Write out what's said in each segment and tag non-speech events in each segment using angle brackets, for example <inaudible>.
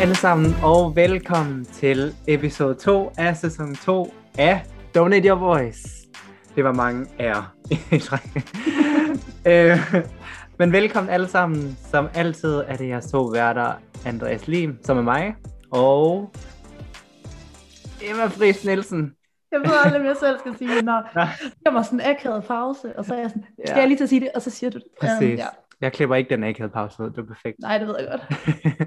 alle sammen, og velkommen til episode 2 af sæson 2 af Donate Your Voice. Det var mange ære. <laughs> <laughs> øh, men velkommen alle sammen. Som altid er det jeres to værter, Andreas Lim, som er mig, og Emma Friis Nielsen. Jeg ved aldrig, om jeg selv skal sige <laughs> det, når der kommer sådan en akavet pause, og så er jeg sådan, skal jeg lige til at sige det, og så siger du det. Præcis. Øhm, ja. Jeg klipper ikke den akavede pause ud, det er perfekt. Nej, det ved jeg godt.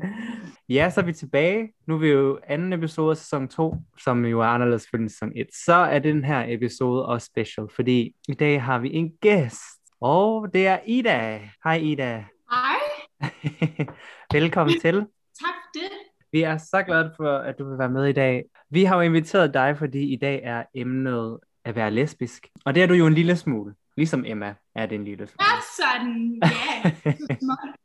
<laughs> ja, så er vi tilbage. Nu er vi jo anden episode af sæson 2, som jo er anderledes end sæson 1. Så er den her episode også special, fordi i dag har vi en gæst. Og det er Ida. Hej Ida. Hej, <laughs> Velkommen til. tak for det. Vi er så glade for, at du vil være med i dag. Vi har jo inviteret dig, fordi i dag er emnet at være lesbisk. Og det er du jo en lille smule. Ligesom Emma er det en lille smule. Ja, sådan, ja.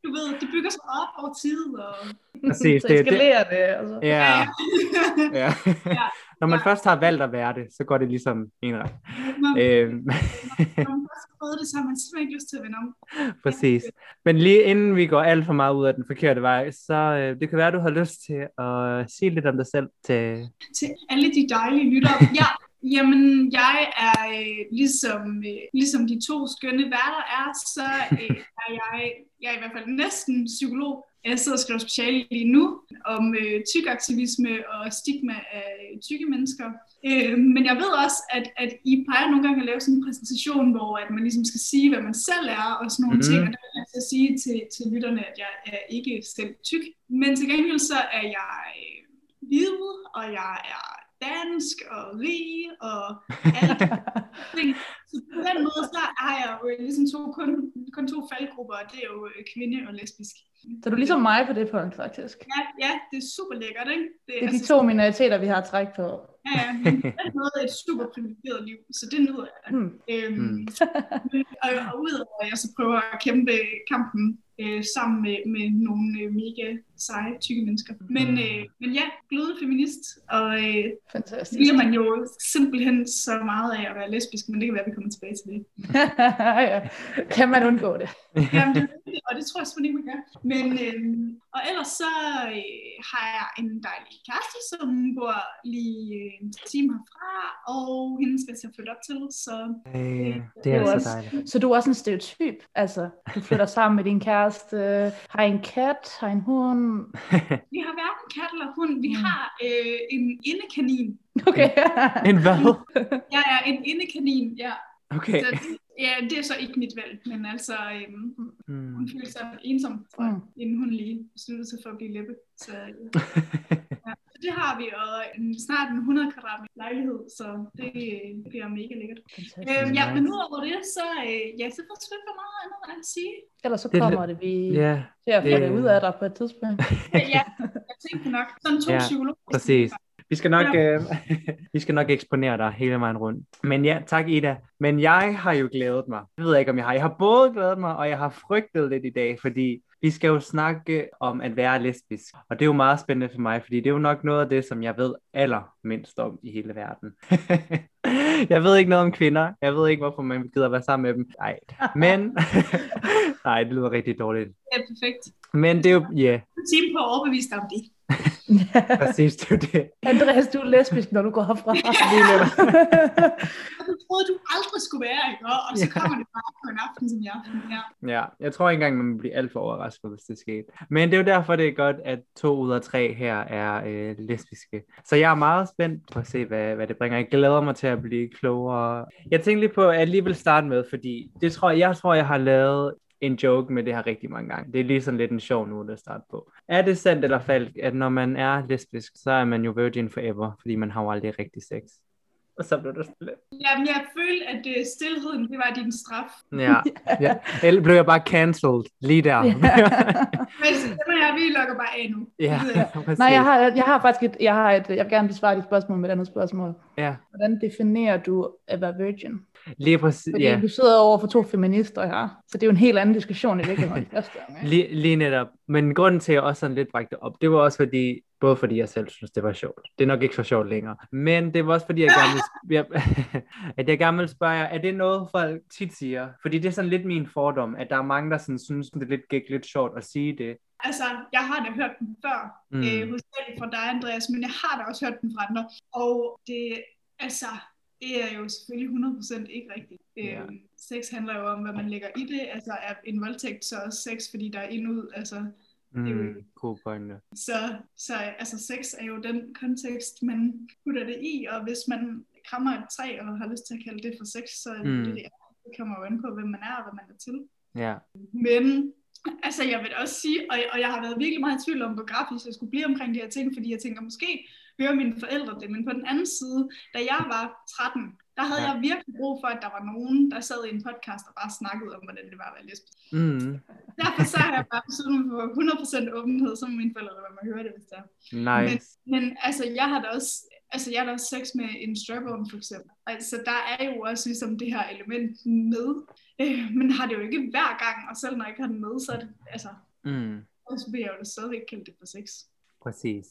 Du ved, det bygger sig op over tid, og... <laughs> Præcis, så det, det, eskalerer det. Og så. ja, <laughs> ja. Ja. Når man Ja. først har valgt at være det, så går det ligesom en ret. Når Øhm, når man først har prøvet det, så har man simpelthen ikke lyst til at vende om. <laughs> præcis. Men lige inden vi går alt for meget ud af den forkerte vej, så øh, det kan være, at du har lyst til at sige lidt om dig selv til... Til alle de dejlige lyttere. Ja, jamen, jeg er øh, ligesom, øh, ligesom de to skønne værter er, så øh, er jeg, jeg er i hvert fald næsten psykolog. Jeg sidder og skriver speciale lige nu om øh, tykaktivisme og stigma af tykke mennesker. Øh, men jeg ved også, at, at I plejer nogle gange at lave sådan en præsentation, hvor at man ligesom skal sige, hvad man selv er og sådan nogle Mhm. mm. ting. Og der vil jeg så sige til, til lytterne, at jeg er ikke selv tyk. Men til gengæld så er jeg øh, hvid, og jeg er dansk og rig og <laughs> ting. Så på den måde, så har jeg jo ligesom to, kun, kun to faldgrupper, og det er jo øh, kvinde og lesbisk. Så du er ligesom mig på det punkt, faktisk. Ja, ja, det er super lækkert, ikke? Det er de to minoriteter, vi har træk på. Ja, ja, men på den måde er et super privilegeret liv, så det nyder jeg. Hmm. Øhm, Mm. men- og, og udover at jeg så prøver at kæmpe kampen øh, sammen med, med nogle øh, mega seje, tykke mennesker. Men, Mm. øh, men ja, glødende feminist, og øh, det Fantastisk. bliver man jo simpelthen så meget af at være lesbisk, men det kan være, at vi kommer tilbage til det. <laughs> ja. Kan man undgå det? Jamen, det, og det tror jeg simpelthen ikke, man gør. Men, øh, og ellers så øh, har jeg en dejlig kæreste, som bor lige øh, en time herfra, og hende skal jeg flytte op til, så Øh, det Det er er jo så også- dejligt. Så du er også en stereotyp. Altså, du flytter sammen med din kæreste, har en kat, har en hund. Vi har hverken kat eller hund, vi har øh, en indekanin. Okay. En hvad? Jeg er en indekanin, ja. Okay. Så, det- ja, det er så ikke mit valg, men altså, øh, Mm. hun føler sig ensom, tror jeg, Mm. inden hun lige besluttede sig for at blive læppe. Så, Ja, så <laughs> det har vi, og en, snart en 100 kvadratmeter lejlighed, så det øh, bliver mega lækkert. Øhm, ja, men udover det, så, øh, ja, så får jeg for meget andet at sige. Ellers så Det er kommer det, vi Ja, til at få det- det ud af dig på et tidspunkt. <laughs> Ja, jeg tænkte nok. Sådan to Ja, ja, psykologer. præcis. Vi skal nok, øh, <laughs> vi skal nok eksponere dig hele vejen rundt. Men ja, tak Ida. Men jeg har jo glædet mig. Jeg ved ikke, om jeg har. Jeg har både glædet mig, og jeg har frygtet lidt i dag, fordi vi skal jo snakke om at være lesbisk. Og det er jo meget spændende for mig, fordi det er jo nok noget af det, som jeg ved allermindst om i hele verden. <laughs> jeg ved ikke noget om kvinder. Jeg ved ikke, hvorfor man gider være sammen med dem. Nej. Men, <laughs> nej, det lyder rigtig dårligt. Ja, perfekt. Men det er jo, ja, yeah, time på at overbevise dig om det. <laughs> præcis, det er jo det. Andreas, du er lesbisk, når du går herfra. Og du troede, du aldrig skulle være, ikke? Og og så Ja. kommer det bare aften som i aften. Ja. Ja, jeg tror ikke engang, man vil blive alt for overrasket, hvis det skete. Men det er jo derfor, det er godt, at to ud af tre her er øh, lesbiske. Så jeg er meget spændt på at se, hvad, hvad det bringer. Jeg glæder mig til at blive klogere. Jeg tænkte lige på, at jeg lige vil starte med, fordi det tror jeg, jeg tror, jeg har lavet en joke med det her rigtig mange gange. Det er lige sådan lidt en sjov nu at starte på. Er det sandt eller falsk, at når man er lesbisk, så er man jo virgin forever, fordi man har jo aldrig rigtig sex? Og så blev det stille. Jamen, jeg følte, at øh, stillheden, det var din straf. Ja, ja. Ellers blev jeg bare cancelled lige der. Ja. <laughs> Men så jeg, vi lukker bare af nu. ja, <laughs> præcis. Nej, jeg har, jeg har faktisk et, jeg har et, jeg vil gerne besvare dit spørgsmål med et andet spørgsmål. Ja, Hvordan definerer du at være virgin? Lige præcis. Fordi Ja. du sidder over for to feminister her, så det er jo en helt anden diskussion i virkeligheden. i første omgang. Lige, lige netop. Men grunden til, at jeg også sådan lidt bragte det op, det var også fordi, både fordi jeg selv synes, det var sjovt. Det er nok ikke så sjovt længere. Men det var også fordi, jeg gerne vil, jeg, at jeg gerne vil <laughs> spørge er det noget, folk tit siger? Fordi det er sådan lidt min fordom, at der er mange, der sådan synes, det lidt gik lidt sjovt at sige det. altså, jeg har da hørt den før, Mm. øh, hovedsageligt fra dig, Andreas, men jeg har da også hørt den fra andre. Og det, altså, det er jo selvfølgelig 100% ikke rigtigt. Ja. Øh, sex handler jo om, hvad man lægger i det. Altså, er en voldtægt så også sex, fordi der er ind ud? Altså, det er jo Mm, god pointe. så, så altså, sex er jo den kontekst, man putter det i, og hvis man krammer et træ og har lyst til at kalde det for sex, så det Mm. mm. det, det er. Det kommer jo an på, hvem man er og hvad man er til. Ja. Men altså, jeg vil også sige, og, og jeg har været virkelig meget i tvivl om, hvor grafisk jeg skulle blive omkring de her ting, fordi jeg tænker, måske hører mine forældre det, men på den anden side, da jeg var 13, der havde Ja. jeg virkelig brug for, at der var nogen, der sad i en podcast og bare snakkede om, hvordan det var at være lesbisk. Mm, Derfor så har jeg bare besluttet mig for 100% åbenhed, så må mine forældre lade mig høre det, hvis det er. nice. Men altså, jeg har da også, altså, jeg har da også sex med en strap-on, for eksempel. Altså, der er jo også ligesom det her element med. Øh, men har det jo ikke hver gang, og selv når jeg ikke har den med, så er det, altså, Mm, så vil jeg jo da stadigvæk kalde det for sex. præcis.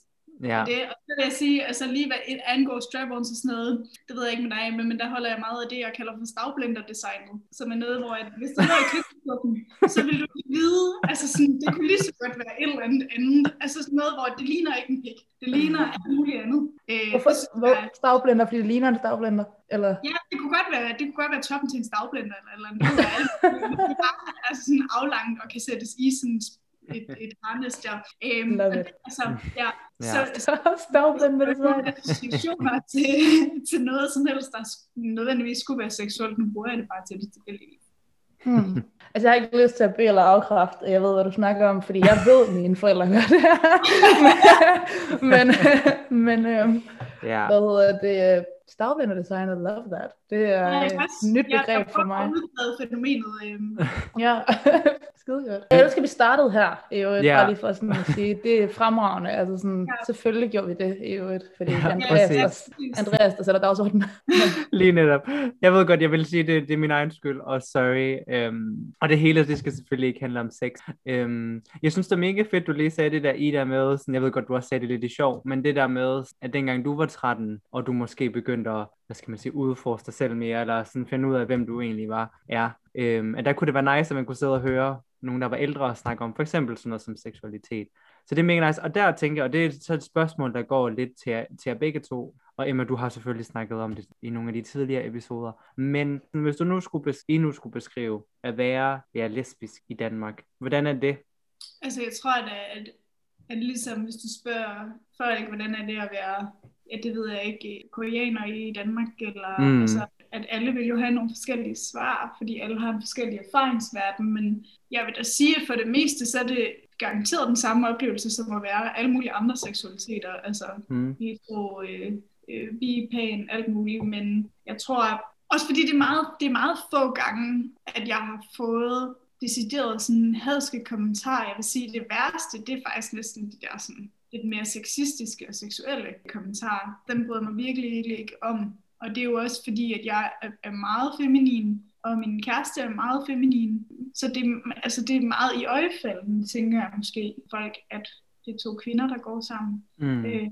Ja. Det, og så vil jeg sige, altså lige hvad et angår strap-ons og sådan noget, det ved jeg ikke med dig, men, men der holder jeg meget af det, jeg kalder for stavblender-designet, som er noget, hvor at, hvis du lå i klippeklubben, så vil du vide, altså sådan, det kunne lige så godt være et eller andet andet, altså sådan noget, hvor det ligner ikke en pik, det ligner alt muligt andet. Øh, Hvorfor hvor, stavblender, fordi det ligner en stavblender? Eller? Ja, det kunne godt være, det kunne godt være toppen til en stavblender eller eller alt. Det er bare altså sådan aflangt og kan sættes i sådan et, et harness der. Øhm, Love it. det- altså, ja, Ja. så, <laughs> så stavblender, det der er så. nogle associationer til, til noget som helst, der nødvendigvis skulle være seksuelt. Nu bruger jeg det bare til det tilfældigvis. Hmm. Altså, jeg har ikke lyst til at bede eller afkræfte, jeg ved, hvad du snakker om, fordi jeg ved, at mine forældre gør det her. <laughs> men, men øhm, Ja. hvad hedder det? Stavblender design, I love that. Det er Ja, jeg et nyt jeg- begreb jeg for mig. at udbrede fænomenet. Øhm, Ja, skide godt. Jeg elsker, at vi startede her, i øvrigt, Ja. bare lige for sådan at sige, det er fremragende. Altså sådan, Ja. selvfølgelig gjorde vi det, i øvrigt, fordi Ja, Andreas, præcis. der, Andreas, der sætter dagsordenen. <laughs> Lige netop. Jeg ved godt, jeg vil sige, det, det er min egen skyld, og sorry. Øhm, og det hele, det skal selvfølgelig ikke handle om sex. Øhm, jeg synes, det er mega fedt, du lige sagde det der i der med, sådan, jeg ved godt, du også sagde det lidt i sjov, men det der med, at dengang du var 13, og du måske begyndte at, hvad skal man sige, udforske dig selv mere, eller sådan finde ud af, hvem du egentlig var, er, øhm, at der kunne det være nice, at man kunne sidde og høre nogen, der var ældre og snakke om, for eksempel sådan noget som seksualitet. Så det er mega nice. Og der tænker jeg, og det er så et spørgsmål, der går lidt til, jer- til jer begge to. Og Emma, du har selvfølgelig snakket om det i nogle af de tidligere episoder. Men hvis du nu skulle, bes- I nu skulle beskrive at være ja, lesbisk i Danmark, hvordan er det? Altså, jeg tror, at, at, at ligesom hvis du spørger folk, hvordan er det at være, ja, det ved jeg ikke, koreaner i Danmark, eller Mm. mm. altså, at alle vil jo have nogle forskellige svar, fordi alle har en forskellig erfaringsverden, men jeg vil da sige, at for det meste, så er det garanteret den samme oplevelse, som at være alle mulige andre seksualiteter, altså Mm. hetero, øh, øh, bi, pan, alt muligt, men jeg tror, også fordi det er meget, det er meget få gange, at jeg har fået decideret sådan hadske kommentarer. Jeg vil sige, det værste, det er faktisk næsten de der sådan lidt mere sexistiske og seksuelle kommentarer. Dem bryder mig virkelig, virkelig ikke om. Og det er jo også fordi, at jeg er, meget feminin, og min kæreste er meget feminin. Så det, altså, det er meget i øjefalden, tænker jeg måske, folk, at det er to kvinder, der går sammen. Mm. Øh,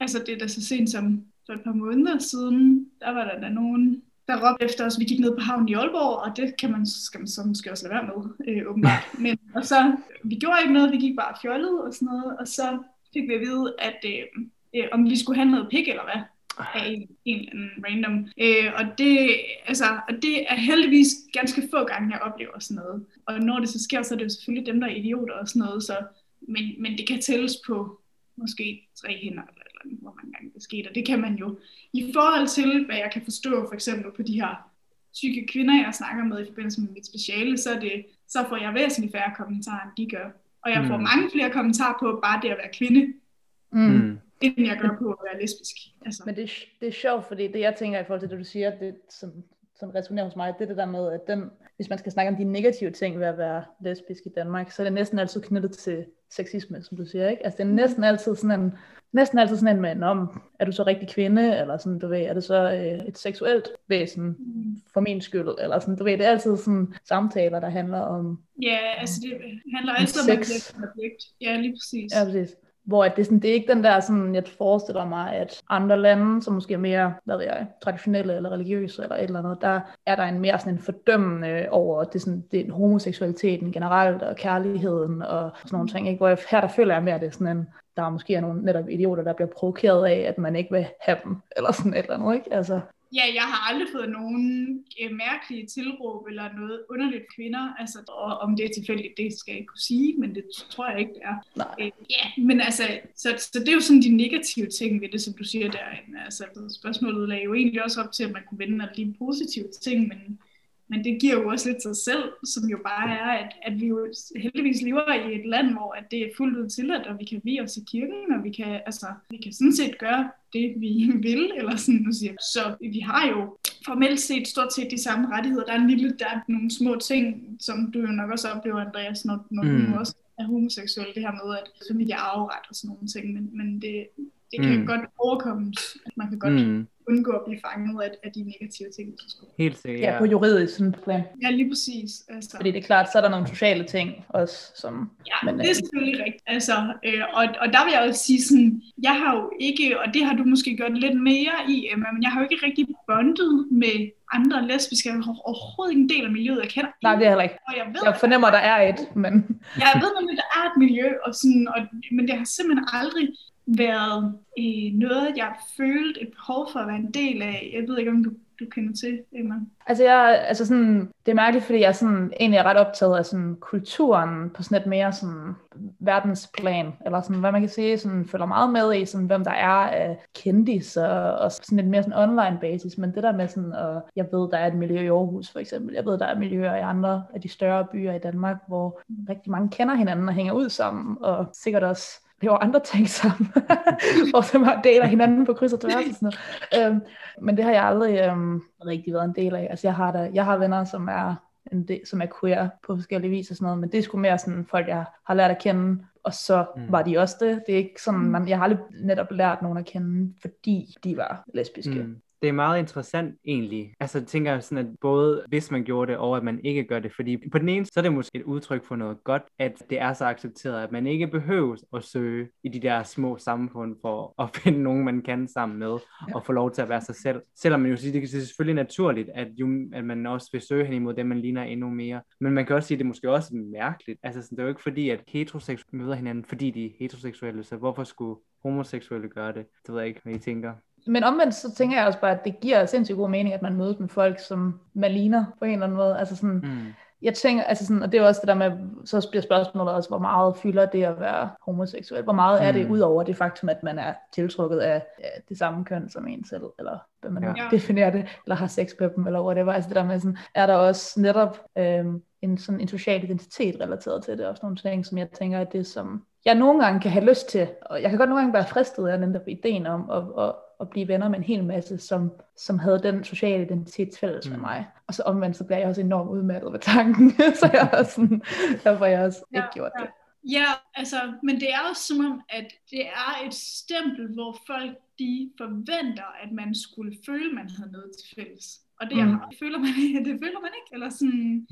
altså det er da så sent som for et par måneder siden, der var der da nogen, der råbte efter os. Vi gik ned på havnen i Aalborg, og det kan man, skal man så måske også lade være med, øh, åbenbart. <laughs> Men, og så, vi gjorde ikke noget, vi gik bare fjollet og sådan noget, og så fik vi at vide, at øh, øh, om vi skulle have noget pik eller hvad af en, en eller anden random. Øh, og, det, altså, og det er heldigvis ganske få gange, jeg oplever sådan noget. Og når det så sker, så er det jo selvfølgelig dem, der er idioter og sådan noget. Så, men, men det kan tælles på måske tre hænder eller, et eller andet, hvor mange gange det skete. Og det kan man jo i forhold til, hvad jeg kan forstå for eksempel på de her syge kvinder, jeg snakker med i forbindelse med mit speciale, så, det, så får jeg væsentligt færre kommentarer, end de gør. Og jeg får Mm. mange flere kommentarer på bare det at være kvinde, Mm. End jeg gør på at være lesbisk. Altså. Men det, er- det er sjovt, fordi det jeg tænker i forhold til det, du siger, det som, som resonerer hos mig, det er det der med, at den, hvis man skal snakke om de negative ting ved at være lesbisk i Danmark, så er det næsten altid knyttet til sexisme, som du siger, ikke? Altså det er næsten altid sådan en, næsten altid sådan en med, om er du så rigtig kvinde, eller sådan, du ved, er det så øh, et seksuelt væsen Mm. for min skyld, eller sådan, du ved, det er altid sådan samtaler, der handler om, Ja, altså det handler altid om Sex. objekt. Ja, lige præcis. ja præcis, hvor at det, sådan, det er ikke den der, sådan, jeg forestiller mig, at andre lande, som måske er mere, hvad ved jeg, traditionelle eller religiøse eller et eller andet, der er der en mere sådan en fordømmende over det, sådan, det homoseksualiteten generelt, og kærligheden og sådan nogle ting. Ikke? Hvor jeg, her der føler jeg mere, at det er sådan en, der måske er nogle netop idioter, der bliver provokeret af, at man ikke vil have dem, eller sådan et eller andet, ikke? Altså, Ja, jeg har aldrig fået nogen øh, mærkelige tilråb eller noget underligt kvinder. Altså, og om det er tilfældigt, det skal jeg ikke kunne sige, men det tror jeg ikke, det er. Nej. Øh, ja, men altså, så, så det er jo sådan de negative ting ved det, som du siger derinde. Altså, spørgsmålet lagde jo egentlig også op til, at man kunne vende alle de positive ting, men men det giver jo også lidt sig selv, som jo bare er, at, at vi jo heldigvis lever i et land, hvor at det er fuldt ud tilladt, og vi kan vide os i kirken, og vi kan, altså, vi kan sådan set gøre det, vi <laughs> vil, eller sådan nu siger. Så vi har jo formelt set stort set de samme rettigheder. Der er en lille, der er nogle små ting, som du jo nok også oplever, Andreas, når, når mm. du også er homoseksuel, det her med, at familiearveret og sådan nogle ting, men, men det, det kan mm. godt overkommes. Man kan godt mm undgå at blive fanget af, af de negative ting. Helt sikkert. Ja, på juridisk sådan plan. Ja, lige præcis. Altså. Fordi det er klart, så er der nogle sociale ting også, som... Ja, men, det er øh, selvfølgelig rigtigt. Altså, øh, og, og der vil jeg også sige sådan, jeg har jo ikke, og det har du måske gjort lidt mere i, Emma, men jeg har jo ikke rigtig bondet med andre lesbiske. Jeg har overhovedet ikke en del af miljøet, jeg kender. Nej, det er heller ikke. Og jeg, ved, jeg fornemmer, at der er et, men... jeg ved nemlig, at der er et miljø, og sådan, og, men det har simpelthen aldrig været øh, noget, jeg følte et behov for at være en del af. Jeg ved ikke, om du, du kender til, Emma? Altså, jeg, altså sådan, det er mærkeligt, fordi jeg sådan, egentlig er ret optaget af sådan, kulturen på sådan et mere sådan, verdensplan, eller sådan, hvad man kan sige, sådan, følger meget med i, sådan, hvem der er af kendis, og, og sådan et mere sådan online basis, men det der med sådan, og jeg ved, der er et miljø i Aarhus for eksempel, jeg ved, der er miljøer i andre af de større byer i Danmark, hvor rigtig mange kender hinanden og hænger ud sammen, og sikkert også laver andre ting sammen, og så man deler hinanden på kryds og tværs og sådan noget. Øhm, men det har jeg aldrig øhm, rigtig været en del af. Altså jeg har, da, jeg har venner, som er en del, som er queer på forskellige vis og sådan noget, men det er sgu mere sådan folk, jeg har lært at kende, og så mm. var de også det. Det er ikke sådan, man, jeg har aldrig netop lært nogen at kende, fordi de var lesbiske. Mm det er meget interessant egentlig. Altså jeg tænker sådan, at både hvis man gjorde det, og at man ikke gør det. Fordi på den ene, så er det måske et udtryk for noget godt, at det er så accepteret, at man ikke behøver at søge i de der små samfund for at <laughs> finde nogen, man kan sammen med, ja. og få lov til at være sig selv. Selvom man jo siger, det er selvfølgelig naturligt, at, jo, at man også vil søge hen imod dem, man ligner endnu mere. Men man kan også sige, at det er måske også mærkeligt. Altså sådan, det er jo ikke fordi, at heteroseksuelle møder hinanden, fordi de er heteroseksuelle, så hvorfor skulle homoseksuelle gøre det? Det ved jeg ikke, hvad I tænker men omvendt så tænker jeg også bare, at det giver sindssygt god mening, at man mødes med folk, som man ligner på en eller anden måde. Altså sådan, mm. jeg tænker, altså sådan, og det er også det der med, så bliver spørgsmålet også, hvor meget fylder det at være homoseksuel? Hvor meget mm. er det, mm. ud over det faktum, at man er tiltrukket af ja, det samme køn som en selv, eller hvad man ja. definerer det, eller har sex med dem, eller whatever. Altså det der med sådan, er der også netop øhm, en, sådan en social identitet relateret til det, også nogle ting, som jeg tænker, at det som jeg nogle gange kan have lyst til, og jeg kan godt nogle gange være fristet af den der ideen om at, at, at blive venner med en hel masse, som, som havde den sociale identitet fælles mm. med mig. Og så omvendt, så bliver jeg også enormt udmattet ved tanken, <laughs> så jeg er sådan, derfor har jeg også ja, ikke gjort ja. det. Ja, altså, men det er også som om, at det er et stempel, hvor folk de forventer, at man skulle føle, man havde noget til fælles. Og det, mm. jeg, føler man, <laughs> det føler man ikke, eller sådan,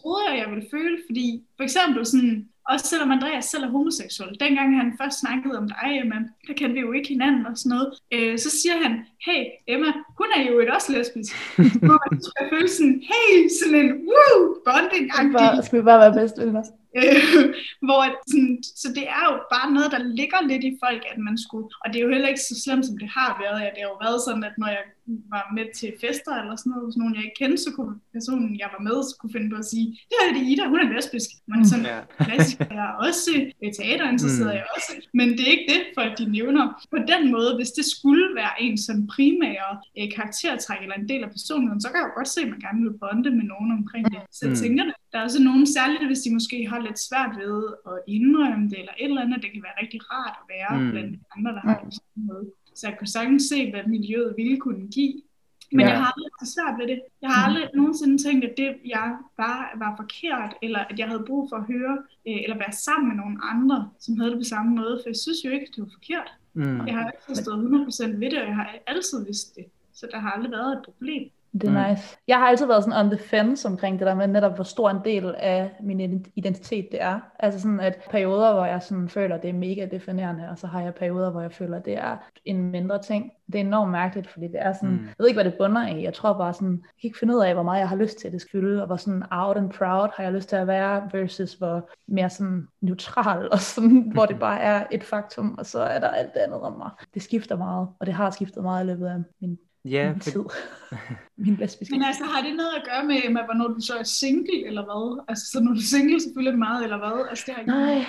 troede jeg, jeg ville føle, fordi for eksempel sådan, også selvom Andreas selv er homoseksuel, dengang han først snakkede om dig, Emma, der kendte vi jo ikke hinanden og sådan noget, øh, så siger han, hey Emma, hun er jo et også lesbisk. <laughs> Hvor man skal føle sådan, hey, sådan en woo, bonding-agtig. Skal vi bare være bedst venner? Øh, hvor sådan, så det er jo bare noget, der ligger lidt i folk, at man skulle, og det er jo heller ikke så slemt, som det har været. Ja, det har jo været sådan, at når jeg var med til fester eller sådan noget, hos nogen jeg ikke kendte, så kunne personen, jeg var med, så kunne finde på at sige, det her er det Ida, hun er lesbisk. Man er sådan, ja. <laughs> klassisk, jeg er også teaterinteresseret, mm. jeg også. Men det er ikke det, folk de nævner. På den måde, hvis det skulle være en som primære eh, karaktertræk eller en del af personligheden, så kan jeg jo godt se, at man gerne vil bonde med nogen omkring det. Så jeg mm. tænker, der er også nogen, særligt hvis de måske har lidt svært ved at indrømme det, eller et eller andet, det kan være rigtig rart at være mm. blandt andre, der har det samme måde. Så jeg kunne sagtens se, hvad miljøet ville kunne give. Men ja. jeg har aldrig så svært ved det. Jeg har aldrig mm. nogensinde tænkt, at det, jeg bare var forkert, eller at jeg havde brug for at høre, øh, eller være sammen med nogle andre, som havde det på samme måde, for jeg synes jo ikke, det var forkert. Mm. Jeg har altid stået 100% ved det, og jeg har altid vidst det. Så der har aldrig været et problem. Det er mm. nice. Jeg har altid været sådan on the fence omkring det der med netop, hvor stor en del af min identitet det er. Altså sådan, at perioder, hvor jeg sådan føler, det er mega definerende, og så har jeg perioder, hvor jeg føler, det er en mindre ting. Det er enormt mærkeligt, fordi det er sådan, mm. jeg ved ikke, hvad det bunder i. Jeg tror bare sådan, jeg kan ikke finde ud af, hvor meget jeg har lyst til, at det skal fylde, og hvor sådan out and proud har jeg lyst til at være, versus hvor mere sådan neutral, og sådan, <laughs> hvor det <laughs> bare er et faktum, og så er der alt det andet om mig. Det skifter meget, og det har skiftet meget i løbet af min Ja, min tid. <laughs> min lesbiske. Men altså, har det noget at gøre med, med hvornår du så er single, eller hvad? Altså, så når du er single, så fylder det meget, eller hvad? Altså, det har ikke Nej,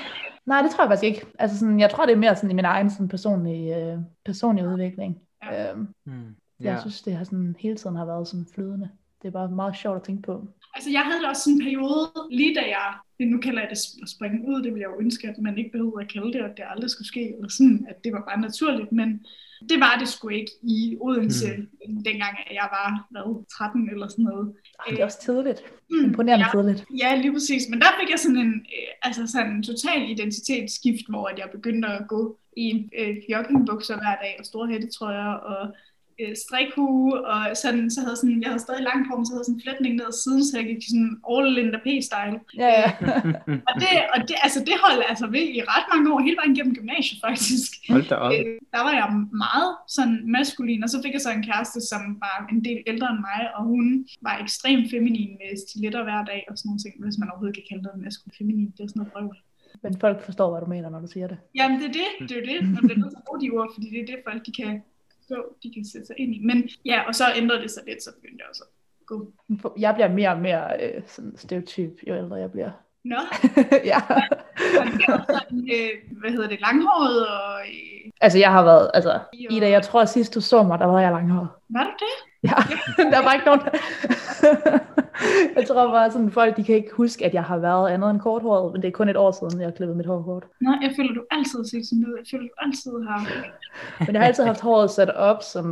nej, det tror jeg faktisk ikke. Altså, sådan, jeg tror, det er mere sådan i min egen sådan, personlige, øh, personlige udvikling. Ja. Øhm, mm, ja. Jeg synes, det har sådan, hele tiden har været sådan flydende. Det er bare meget sjovt at tænke på. Altså, jeg havde da også sådan en periode, lige da jeg, nu kalder jeg det at springe ud, det ville jeg jo ønske, at man ikke behøvede at kalde det, og det aldrig skulle ske, eller sådan, at det var bare naturligt, men det var det sgu ikke i Odense, mm. dengang jeg var hvad, 13 eller sådan noget. Det er også tidligt. Mm, Imponerende ja, tidligt. Ja, lige præcis. Men der fik jeg sådan en, øh, altså sådan en total identitetsskift, hvor jeg begyndte at gå i øh, joggingbukser hver dag og store hættetrøjer og øh, strikhue, og sådan, så havde sådan, jeg havde stadig langt hår, men så havde sådan en flætning ned ad siden, så jeg gik sådan all Linda P-style. Ja, ja. og det, og det, altså, det holdt altså ved i ret mange år, hele vejen gennem gymnasiet faktisk. Hold da op. Øh, der var jeg meget sådan maskulin, og så fik jeg så en kæreste, som var en del ældre end mig, og hun var ekstremt feminin med stiletter hver dag og sådan noget ting, hvis man overhovedet kan kalde det maskulin feminin. Det er sådan noget prøve. Men folk forstår, hvad du mener, når du siger det. Jamen, det er det. Det er det. Man bliver nødt til at bruge de ord, fordi det er det, folk de kan forstå, de kan sætte sig ind i. Men ja, og så ændrede det sig lidt, så begyndte jeg også at gå. Jeg bliver mere og mere øh, sådan stereotyp, jo ældre jeg bliver. Nå. <laughs> ja. sådan, <laughs> øh, hvad hedder det, langhåret og... Øh... Altså jeg har været, altså Ida, jeg tror sidst du så mig, der var jeg langhåret. Var du det? Ja, <laughs> der var ikke nogen, <laughs> jeg tror bare sådan, folk de kan ikke huske, at jeg har været andet end korthåret, men det er kun et år siden, jeg har klippet mit hår kort. Nej, jeg føler, du altid set sådan ud. Jeg føler, du altid har... <laughs> men jeg har altid haft håret sat op som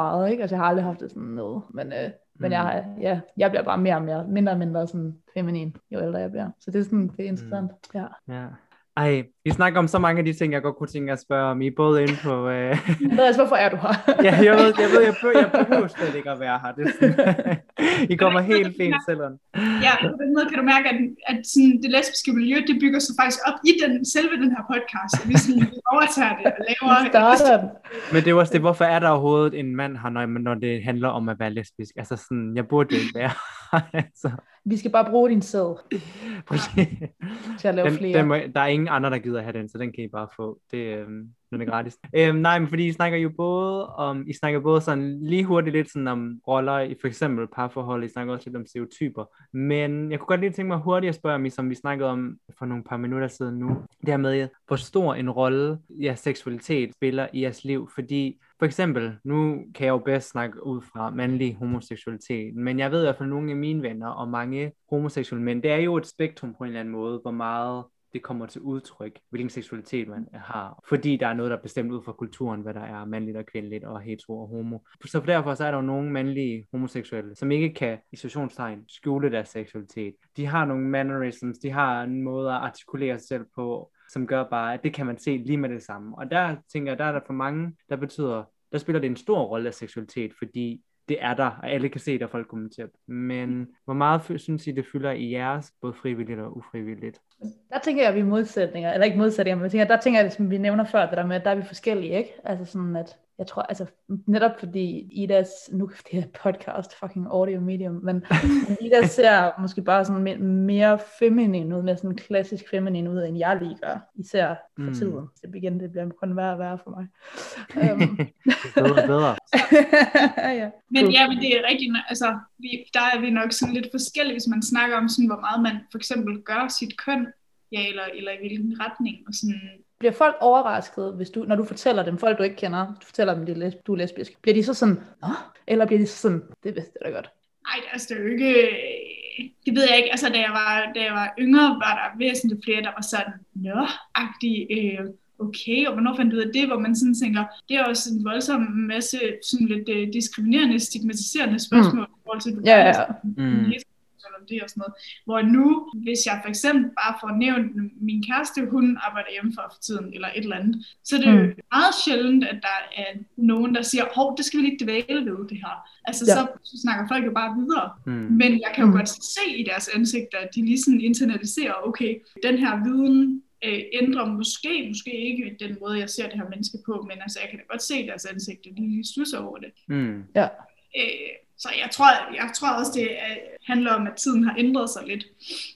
meget, ikke? Altså jeg har aldrig haft det sådan noget. Men, øh, men mm. jeg, ja, jeg bliver bare mere og mere, mindre og mindre sådan feminin, jo ældre jeg bliver. Så det er sådan, det er interessant. Mm. Ja. ja. Ej, vi snakker om så mange af de ting, jeg godt kunne tænke at spørge om. I er både inde på... Øh... Andreas, hvorfor er du her? <laughs> ja, jeg ved, jeg, ved, jeg, behøver, jeg behøver slet ikke at være her. Det er sådan, <laughs> I kommer helt fint selvom. Ja, på den måde kan du mærke, at, at sådan, det lesbiske miljø, det bygger sig faktisk op i den, selve den her podcast. Vi, sådan, vi overtager det og laver... Starter. Men det er også det, hvorfor er der overhovedet en mand her, når, når det handler om at være lesbisk? Altså sådan, jeg burde jo ikke være <laughs> altså. Vi skal bare bruge din sæd til at lave den, flere. Den må, der er ingen andre, der gider have den, så den kan I bare få. Det, øhm, den er gratis. Øhm, nej, men fordi I snakker jo både om, I snakker både sådan lige hurtigt lidt sådan om roller i for eksempel parforhold, I snakker også lidt om stereotyper. Men jeg kunne godt lige tænke mig hurtigt at spørge mig, som vi snakkede om for nogle par minutter siden nu, det her med, hvor stor en rolle ja, seksualitet spiller i jeres liv, fordi for eksempel, nu kan jeg jo bedst snakke ud fra mandlig homoseksualitet, men jeg ved i hvert fald nogle af mine venner og mange homoseksuelle mænd, det er jo et spektrum på en eller anden måde, hvor meget det kommer til udtryk, hvilken seksualitet man har. Fordi der er noget, der er bestemt ud fra kulturen, hvad der er mandligt og kvindeligt og hetero og homo. Så derfor så er der jo nogle mandlige homoseksuelle, som ikke kan i situationstegn skjule deres seksualitet. De har nogle mannerisms, de har en måde at artikulere sig selv på, som gør bare, at det kan man se lige med det samme. Og der tænker jeg, der er der for mange, der betyder, der spiller det en stor rolle af seksualitet, fordi det er der, og alle kan se det, og folk kommenterer Men hvor meget synes I, det fylder i jeres, både frivilligt og ufrivilligt? Der tænker jeg, at vi er modsætninger, eller ikke modsætninger, men jeg tænker, der tænker jeg, som vi nævner før, det der med, at der er vi forskellige, ikke? Altså sådan, at jeg tror, altså netop fordi Idas, nu <laughs> det her podcast, fucking audio medium, men <laughs> Ida ser måske bare sådan mere feminin ud, mere sådan klassisk feminin ud, end jeg lige gør, især for mm. tiden. Det igen, det bliver kun værre og værre for mig. <laughs> um. bedre bedre. ja. Men ja, men det er rigtigt, altså, vi, der er vi nok sådan lidt forskellige, hvis man snakker om sådan, hvor meget man for eksempel gør sit køn, ja, eller, eller i hvilken retning, og sådan, bliver folk overrasket, hvis du, når du fortæller dem, folk du ikke kender, du fortæller dem, at du er lesbisk, bliver de så sådan, Nå? eller bliver de så sådan, det vidste jeg da godt? Nej, altså det er jo ikke, det ved jeg ikke, altså da jeg var, da jeg var yngre, var der væsentligt flere, der var sådan, nå-agtige, øh, okay, og hvornår fandt du ud af det, hvor man sådan tænker, det er også en voldsom masse sådan lidt uh, diskriminerende, stigmatiserende spørgsmål mm. i forhold til, du ja, ja. Mm. Det og sådan noget. Hvor nu, hvis jeg for eksempel bare får nævnt, min kæreste, hun arbejder hjemmefra for tiden, eller et eller andet, så er det mm. jo meget sjældent, at der er nogen, der siger, hov, det skal vi ikke dvæle ved, det her. Altså, ja. så, så snakker folk jo bare videre. Mm. Men jeg kan jo mm. godt se i deres ansigter, at de lige sådan internaliserer, okay, den her viden øh, ændrer måske, måske ikke den måde, jeg ser det her menneske på, men altså, jeg kan da godt se deres ansigter, de lige stusser over det. Mm. Ja. Øh, så jeg tror, jeg tror også, det handler om, at tiden har ændret sig lidt,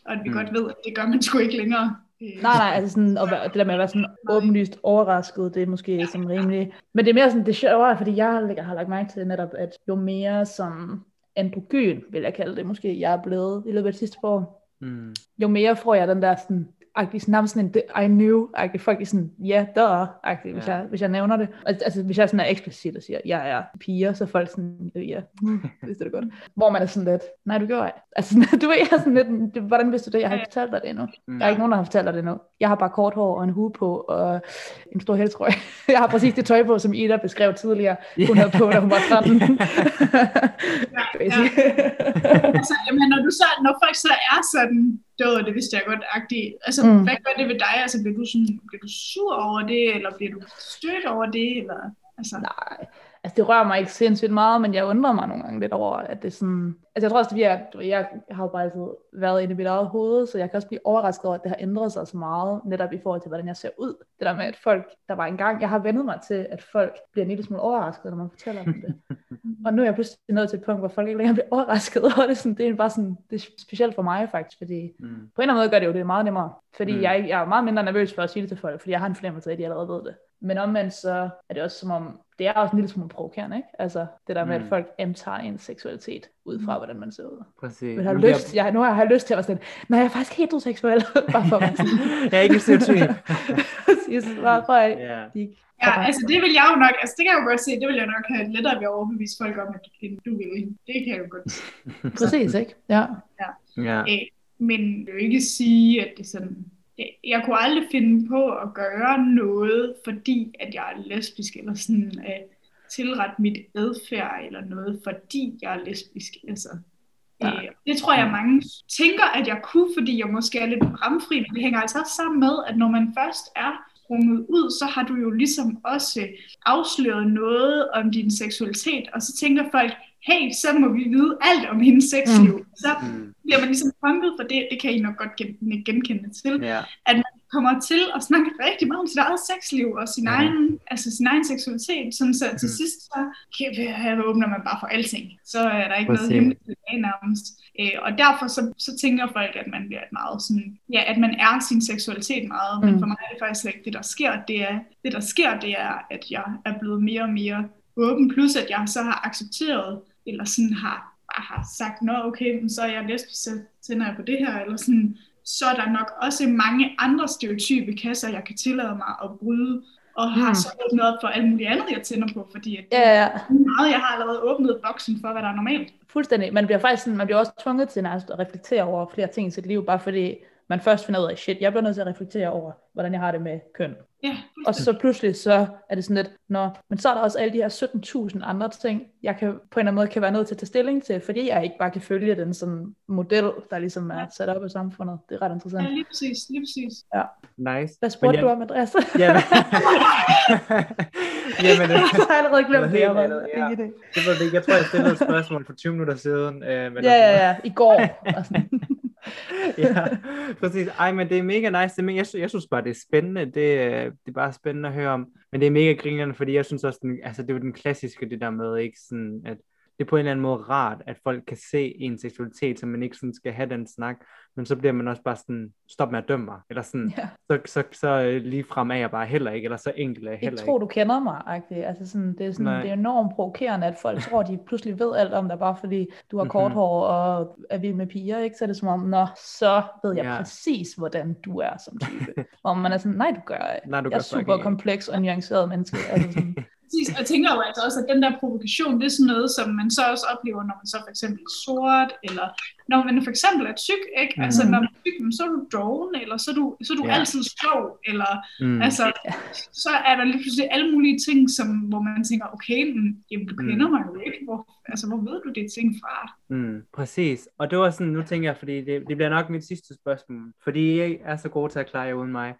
og at vi mm. godt ved, at det gør man <laughs> sgu ikke længere. Øh, nej, nej, altså sådan, og det der med at være sådan åbenlyst overrasket, det er måske sådan rimelig... Men det er mere sådan, det sjovere, fordi jeg har, har lagt mærke til netop, at jo mere som androgyn, vil jeg kalde det måske, jeg er blevet i løbet af sidste år, mm. jo mere får jeg den der sådan agtig, sådan, sådan en I knew, agtig, folk er sådan, ja, der agtig, hvis, ja. jeg, hvis jeg nævner det. Altså, altså, hvis jeg sådan er eksplicit og siger, jeg er piger, så folk sådan, ja, mm, vidste det godt. Hvor man er sådan lidt, nej, du gjorde ikke. Altså, <laughs> du ved, jeg er sådan lidt, hvordan vidste du det? Jeg har ikke fortalt dig det endnu. Mm. Der er ikke nogen, der har fortalt dig det endnu. Jeg har bare kort hår og en hue på, og en stor helstrøj. <laughs> jeg har præcis det tøj på, som Ida beskrev tidligere, hun havde på, da hun var 13. <laughs> ja, ja. altså, jamen, når, du så, når folk så er sådan, det var det vidste jeg godt, agtigt. Altså, mm. hvad gør det ved dig? Altså, bliver du, sådan, bliver du sur over det, eller bliver du stødt over det? Eller, altså? Nej, altså det rører mig ikke sindssygt meget, men jeg undrer mig nogle gange lidt over, at det er sådan... Altså jeg tror også, at jeg, jeg har jo bare altid været inde i mit eget hoved, så jeg kan også blive overrasket over, at det har ændret sig så meget, netop i forhold til, hvordan jeg ser ud. Det der med, at folk, der var engang, jeg har vendet mig til, at folk bliver en lille smule overrasket, når man fortæller dem det. <laughs> og nu er jeg pludselig nået til et punkt, hvor folk ikke længere bliver overrasket over det. Sådan, det er bare sådan, det er specielt for mig faktisk, fordi mm. på en eller anden måde gør det jo det meget nemmere. Fordi mm. jeg, jeg er meget mindre nervøs for at sige det til folk, fordi jeg har en fornemmelse af, at de allerede ved det. Men omvendt så er det også som om, det er også en lille smule provokerende, ikke? Altså det der med, mm. at folk antager en seksualitet ud fra, mm. hvordan man ser ud. Præcis. Men har nu, lyst, jeg, nu har jeg lyst til at være sådan, nej, jeg er faktisk heteroseksuel. <laughs> bare for <laughs> jeg er ikke stereotyp. Præcis, bare for at yeah. de Ja, altså det vil jeg jo nok, altså det kan jeg jo godt se, det vil jeg nok have lettere ved at overbevise folk om, at du vil. Det kan jeg jo godt se. Præcis, ikke? Ja. ja. ja. Æ, men jeg vil ikke sige, at det sådan, jeg kunne aldrig finde på at gøre noget, fordi at jeg er lesbisk, eller sådan at tilrette mit adfærd, eller noget, fordi jeg er lesbisk. Altså, ja. øh, det tror jeg, mange tænker, at jeg kunne, fordi jeg måske er lidt bramfri, men det hænger altså også sammen med, at når man først er sprunget ud, så har du jo ligesom også afsløret noget om din seksualitet, og så tænker folk, hey, så må vi vide alt om hendes sexliv. Mm. Så mm. bliver man ligesom punket for det, det kan I nok godt gen- genkende til, yeah. at man kommer til at snakke rigtig meget om sit eget sexliv og sin, mm. egen, altså sin egen seksualitet, sådan så til mm. sidst så her åbner man bare for alting. Så er der ikke Præcis. noget hemmeligt tilbage nærmest. Øh, og derfor så, så tænker folk, at man bliver et meget sådan, ja, at man er sin seksualitet meget, mm. men for mig er det faktisk ikke det, der sker. Det, er, det, der sker, det er, at jeg er blevet mere og mere åben, plus at jeg så har accepteret eller sådan har, bare har sagt, nå okay, så er jeg lesbisk, så tænder jeg på det her, eller sådan, så er der nok også mange andre stereotype kasser, jeg kan tillade mig at bryde, og har mm. så åbnet op for alt muligt andet, jeg tænder på, fordi at ja, ja. meget, jeg har allerede åbnet boksen for, hvad der er normalt. Fuldstændig. Man bliver faktisk sådan, man bliver også tvunget til at reflektere over flere ting i sit liv, bare fordi man først finder ud af, shit, jeg bliver nødt til at reflektere over, hvordan jeg har det med køn. Ja, og så pludselig så er det sådan lidt, nå, men så er der også alle de her 17.000 andre ting, jeg kan på en eller anden måde kan være nødt til at tage stilling til, fordi jeg ikke bare kan følge den sådan model, der ligesom er sat op i samfundet. Det er ret interessant. Ja, lige præcis, lige præcis. Ja. Nice. Hvad spurgte jeg... du om, Andreas? <laughs> Jamen, <laughs> Jamen det, jeg har allerede glemt det. Jeg, ja. det. det var det. Jeg tror, jeg stillede et spørgsmål for 20 minutter siden. Øh, men ja, ja, ja. I går. <laughs> <laughs> ja, præcis. Ej, men det er mega nice. Det er, jeg, jeg synes bare, det er spændende. Det, øh, det er bare spændende at høre om. Men det er mega grinerende, fordi jeg synes også, den, altså det er jo den klassiske, det der med, ikke sådan, at det er på en eller anden måde rart, at folk kan se en seksualitet, så man ikke sådan skal have den snak, men så bliver man også bare sådan, stop med at dømme mig, eller sådan, ja. så, så, så øh, lige frem er jeg bare heller ikke, eller så enkelt er jeg heller ikke. Jeg tror, du kender mig, agtigt. altså sådan, det, er sådan, det er enormt provokerende, at folk tror, de pludselig ved alt om dig, bare fordi du har mm-hmm. kort hår og er vild med piger, ikke? så er det som om, nå, så ved jeg ja. præcis, hvordan du er som type. <laughs> og man er sådan, nej, du gør, nej, du jeg er super kompleks og nuanceret menneske, altså sådan, præcis. Og jeg tænker jo altså også, at den der provokation, det er sådan noget, som man så også oplever, når man så for eksempel er sort, eller når man for eksempel er tyk, ikke? Mm. Altså, når man er tyk, så er du doven, eller så er du, så er du ja. altid sjov, eller Mm. altså, så er der lige pludselig alle mulige ting, som, hvor man tænker, okay, men, jamen, du Mm. kender mig jo ikke. Hvor, altså, hvor ved du det ting fra? Mm, præcis. Og det var sådan, nu tænker jeg, fordi det, det bliver nok mit sidste spørgsmål, fordi I er så gode til at klare jer uden mig.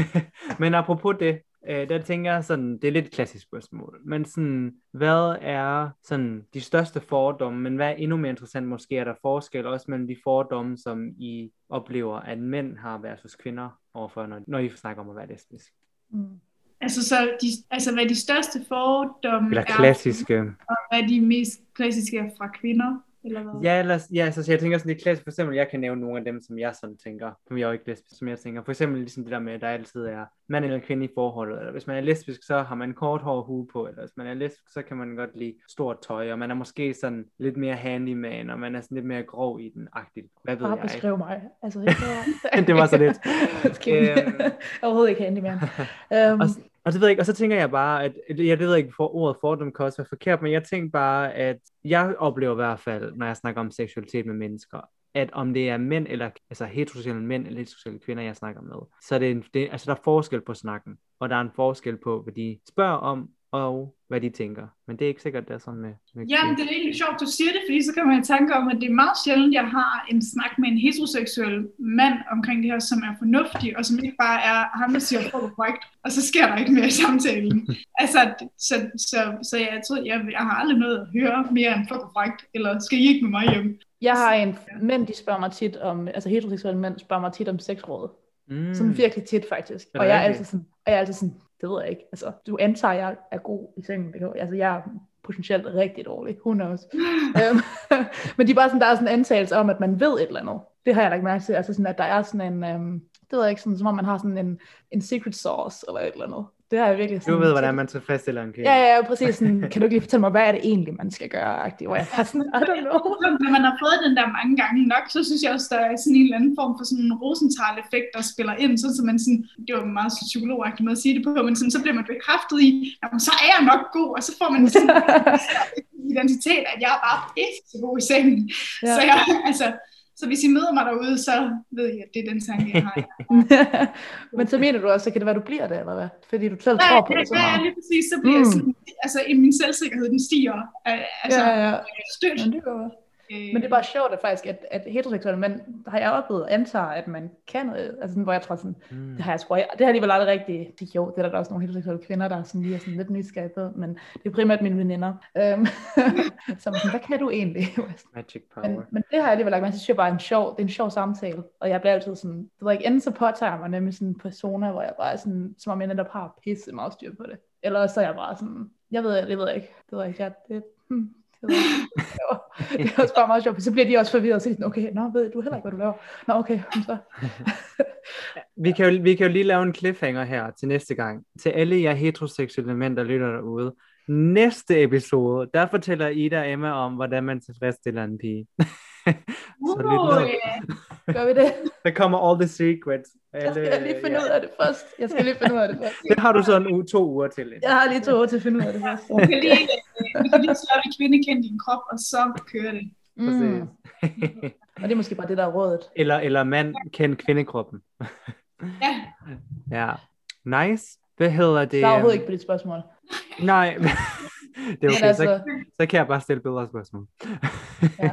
<laughs> men apropos det, øh, der tænker jeg sådan, det er lidt et klassisk spørgsmål, men sådan, hvad er sådan de største fordomme, men hvad er endnu mere interessant, måske er der forskel også mellem de fordomme, som I oplever, at mænd har versus kvinder overfor, når, når I snakker om at være lesbisk. Mm. Altså, så de, altså hvad de største fordomme Eller er, klassiske. og hvad de mest klassiske er fra kvinder, eller hvad? Ja, eller, ja så, jeg tænker sådan lidt klassisk, for eksempel, jeg kan nævne nogle af dem, som jeg sådan tænker, som jeg er jo ikke lesbisk, som jeg tænker, for eksempel ligesom det der med, at der altid er mand eller kvinde i forholdet, eller hvis man er lesbisk, så har man kort hår hue på, eller hvis man er lesbisk, så kan man godt lide stort tøj, og man er måske sådan lidt mere handyman, og man er sådan lidt mere grov i den agtigt. Hvad ved Bare jeg? beskriv mig. Altså, jeg <laughs> Det var så lidt. <laughs> Øhm... Øhm. Overhovedet ikke handyman. <laughs> Og, og det ved jeg ikke, og så tænker jeg bare, at jeg det ved ikke, for ordet fordom kan også være forkert, men jeg tænker bare, at jeg oplever i hvert fald, når jeg snakker om seksualitet med mennesker, at om det er mænd eller altså heteroseksuelle mænd eller heteroseksuelle kvinder, jeg snakker med, så er det, en, det altså der er forskel på snakken, og der er en forskel på, hvad de spørger om, og hvad de tænker. Men det er ikke sikkert, det er sådan med, med Jamen, det er egentlig sjovt, du siger det, fordi så kan man i tanke om, at det er meget sjældent, jeg har en snak med en heteroseksuel mand omkring det her, som er fornuftig, og som ikke bare er ham, der siger fuck korrekt, og så sker der ikke mere i samtalen. <laughs> altså, så, så, så jeg tror, jeg, jeg har aldrig noget at høre mere end fuck korrekt, eller skal I ikke med mig hjem? jeg har en mænd, de spørger mig tit om, altså heteroseksuelle mænd spørger mig tit om sexråd. Mm. Sådan virkelig tit faktisk. Er Og jeg er altid sådan, og jeg er altid sådan, det ved jeg ikke. Altså, du antager, at jeg er god i sengen. Altså, jeg er potentielt rigtig dårlig. Who knows? um, <laughs> <laughs> men de er bare sådan, der er sådan en antagelse om, at man ved et eller andet. Det har jeg ikke mærke til. Altså sådan, at der er sådan en, um, det ved jeg ikke, sådan, som om man har sådan en, en secret sauce eller et eller andet. Det har jeg virkelig sådan. Du ved, hvordan man tilfredsstiller en kvinde. Ja, ja, ja, præcis. Sådan, kan du ikke lige fortælle mig, hvad er det egentlig, man skal gøre? Hvor jeg er sådan, I don't know. Når man har fået den der mange gange nok, så synes jeg også, der er sådan en eller anden form for sådan en Rosenthal-effekt, der spiller ind, sådan, så man sådan, det var meget psykologagtig måde at sige det på, men sådan, så bliver man bekræftet i, jamen, så er jeg nok god, og så får man sådan <laughs> en identitet, at jeg er bare pisse god i sengen. Ja. Så, jeg, altså, så hvis I møder mig derude, så ved jeg, at det er den tanke, jeg har. <laughs> Men så mener du også, så kan det være, du bliver det, eller hvad? Fordi du selv Ja, tror på ja, det så ja, meget. lige præcis, så bliver Mm. jeg sådan, altså i min selvsikkerhed, den stiger. Altså, Ja, ja. støt. Men det går godt. Men det er bare sjovt, at faktisk, at, at heteroseksuelle mænd, har jeg oplevet, antager, at man kan noget. Altså sådan, hvor jeg tror sådan, Mm. det har jeg sgu det har alligevel aldrig rigtig, det, jo, det er der da også nogle heteroseksuelle kvinder, der er sådan lige er sådan lidt nysgerrige på, men det er primært mine veninder. Øhm, <laughs> som sådan, hvad kan du egentlig? <laughs> Magic men, power. men det har jeg alligevel lagt mærke til, synes jeg bare er en sjov, det er en sjov samtale, og jeg bliver altid sådan, det ved ikke, enten så påtager jeg mig nemlig sådan en persona, hvor jeg bare er sådan, som om jeg netop har pisse meget styr på det, eller så er jeg bare sådan, jeg ved, det ved jeg ikke, det ved jeg ikke, jeg, det, hmm, det, var- <laughs> det er også bare meget sjovt, så bliver de også forvirret, og er sådan, okay, nå, ved du heller ikke, hvad du laver? Nå, okay, så. <laughs> Vi kan, jo, vi kan jo lige lave en cliffhanger her til næste gang. Til alle jer heteroseksuelle mænd, der lytter derude. Næste episode, der fortæller Ida og Emma om, hvordan man tilfredsstiller en pige. <laughs> Så Uh, ja. Gør vi det? Der kommer all the secrets. Jeg skal lige finde ud af det først. Jeg skal lige finde ud af det først. Det har du så en uge, to uger til. Jeg har lige to år til at finde ud af det først. Vi kan lige, vi kan lige slå op i kvindekend din krop, og så kører det. Mm. Præcis. Og det er måske bare det, der er rådet. eller, eller mand kend kvindekroppen. <laughs> Ja, Ja. Nice. Hvad hedder det? Der er overhovedet ikke på dit spørgsmål. Nej, <laughs> <laughs> det er okay. altså, Så, så kan jeg bare stille bedre spørgsmål. ja.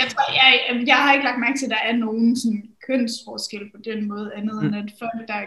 jeg, tror, jeg, jeg har ikke lagt mærke til, at der er nogen sådan kønsforskel på den måde, andet end at folk, der er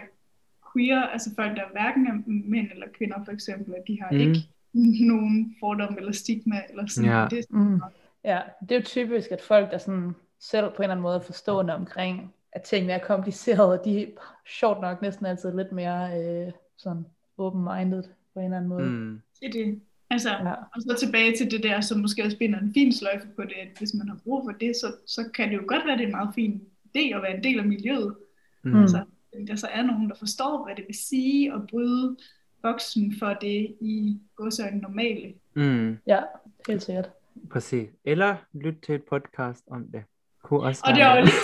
queer, altså folk, der hverken er mænd eller kvinder for eksempel, at de har Mm. mm. ikke <laughs> nogen fordom eller stigma eller sådan Ja. det. Mm. ja, det er jo typisk, at folk, der sådan selv på en eller anden måde er forstående omkring, at tingene er komplicerede, de er sjovt nok næsten altid lidt mere øh, sådan open-minded på en eller anden måde. Mm. Det er det. Altså, Ja. og så tilbage til det der, som måske også binder en fin sløjfe på det, at hvis man har brug for det, så, så kan det jo godt være, det er en meget fin idé at være en del af miljøet. Mm. Mm. Altså, der så er nogen, der forstår, hvad det vil sige at bryde boksen for det i godsøjne normale. Mm. Ja, helt sikkert. Præcis. Eller lyt til et podcast om det. Kunne også Og det var jo lige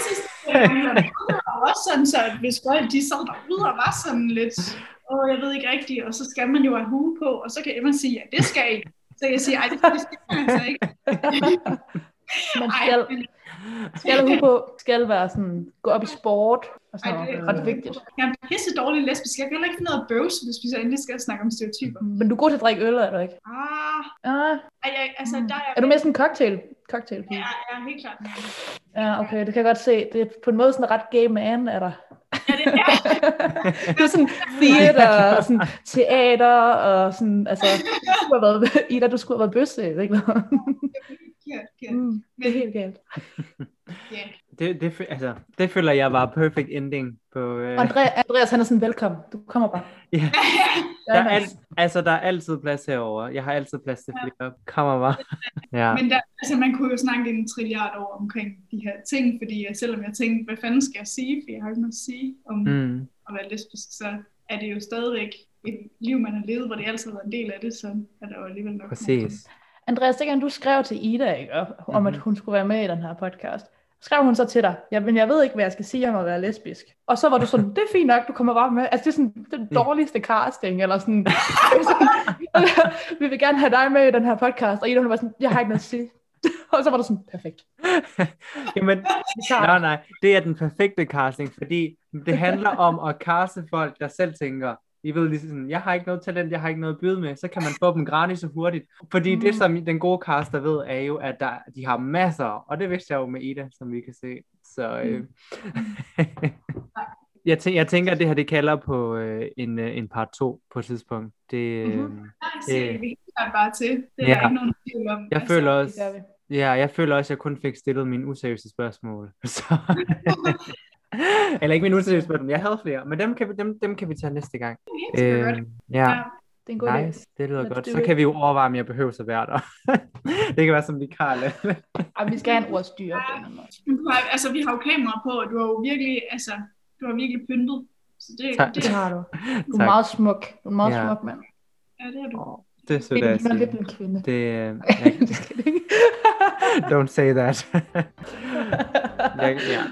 der var også sådan, så at hvis folk de sad derude og var sådan lidt åh, jeg ved ikke rigtigt, og så skal man jo have hue på, og så kan Emma sige, ja, det skal I. Så jeg siger, ej, det skal man altså ikke. <laughs> Man Ej, skal, men skal have på, skal være sådan, gå op i sport, og sådan Ej, noget. Ret vigtigt. jeg er pisse dårlig lesbisk. Jeg kan heller ikke finde noget bøvs, hvis vi så endelig skal snakke om stereotyper. Men du er god til at drikke øl, er du ikke? Ah, Ah, ej, jeg, altså, der er, er du mere sådan en cocktail? cocktail Ja, ja, helt klart. Ja, okay, det kan jeg godt se. Det er på en måde sådan ret gay man, er der. Ja, det er det er sådan theater og sådan teater og sådan, altså, du har været, Ida, du skulle have været bøsse, ikke? forkert. Mm, det er helt galt. Ja. Det, det, altså, det føler jeg var perfect ending på... Øh, Andre, Andreas, han er sådan, velkommen, du kommer bare. <laughs> ja. Ja, Der er, al, altså, der er altid plads herovre. Jeg har altid plads til flere. Kommer bare. <laughs> Ja. Men der, altså, man kunne jo snakke en trilliard år omkring de her ting, fordi jeg, selvom jeg tænkte, hvad fanden skal jeg sige, for jeg har ikke noget at sige om Mm. At være lesbisk, så er det jo stadigvæk et liv, man har levet, hvor det altid har været en del af det, så er der jo alligevel nok. Præcis. Andreas, dengang du skrev til Ida, ikke, om at Mhm. hun skulle være med i den her podcast, skrev hun så til dig, ja, men jeg ved ikke, hvad jeg skal sige om at være lesbisk. Og så var du sådan, det er fint nok, du kommer bare med. Altså, det er sådan den dårligste casting, eller sådan, sådan vi vil gerne have dig med i den her podcast. Og Ida, hun var sådan, jeg har ikke noget at sige. <laughs> og så var du sådan, perfekt. <laughs> Jamen, nej, nej, det er den perfekte casting, fordi det handler om at caste folk, der selv tænker, I ved lige sådan, jeg har ikke noget talent, jeg har ikke noget at byde med, så kan man få dem gratis og hurtigt. Fordi mm. det, som den gode caster ved, er jo, at der, de har masser, og det vidste jeg jo med Ida, som vi kan se. Så øh, <laughs> jeg, tænker, jeg tænker, at det her, det kalder på øh, en, øh, en part 2 på et tidspunkt. Det, øh, Mhm. Nej, så Det- det... vi helt klart bare til. Det er Ja. ikke nogen tvivl om. jeg føler Det også. Ja, jeg føler også, at jeg kun fik stillet mine useriøse spørgsmål. <laughs> Så... Eller ikke mine useriøse spørgsmål, jeg havde flere, men dem kan vi, dem, dem kan vi tage næste gang. Helt sikkert godt. Øh, ja, Ja. Det er en god idé. nice, det lyder Let's godt. Så it. kan vi jo overveje, om jeg behøver at være der. det kan være som vikar. Ej, vi skal have en ordstyr har, altså, vi har jo kamera på, og du har jo virkelig, altså, du har virkelig pyntet. Så det, Tak. det, Det har du. Du er Tak. meget smuk. Du er meget Ja. smuk mand. ja, det er du. Åh, det er Det at ligner lidt en kvinde. Det, <laughs> øh, jeg, <laughs> don't say that. <laughs> jeg, ja.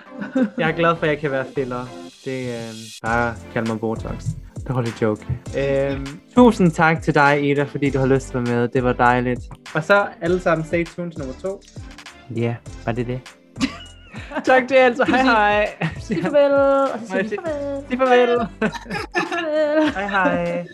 jeg er glad for, at jeg kan være filler. Det er øh, bare kald mig Botox. Dårlig joke. Øhm, tusind tak til dig, Ida, fordi du har lyst til at være med. Det var dejligt. Og så alle sammen stay tuned nummer to. Ja, yeah, var det det? tak til jer altså. Hej hej. Sig farvel, og så siger vi farvel. Sig farvel. hej. Hej.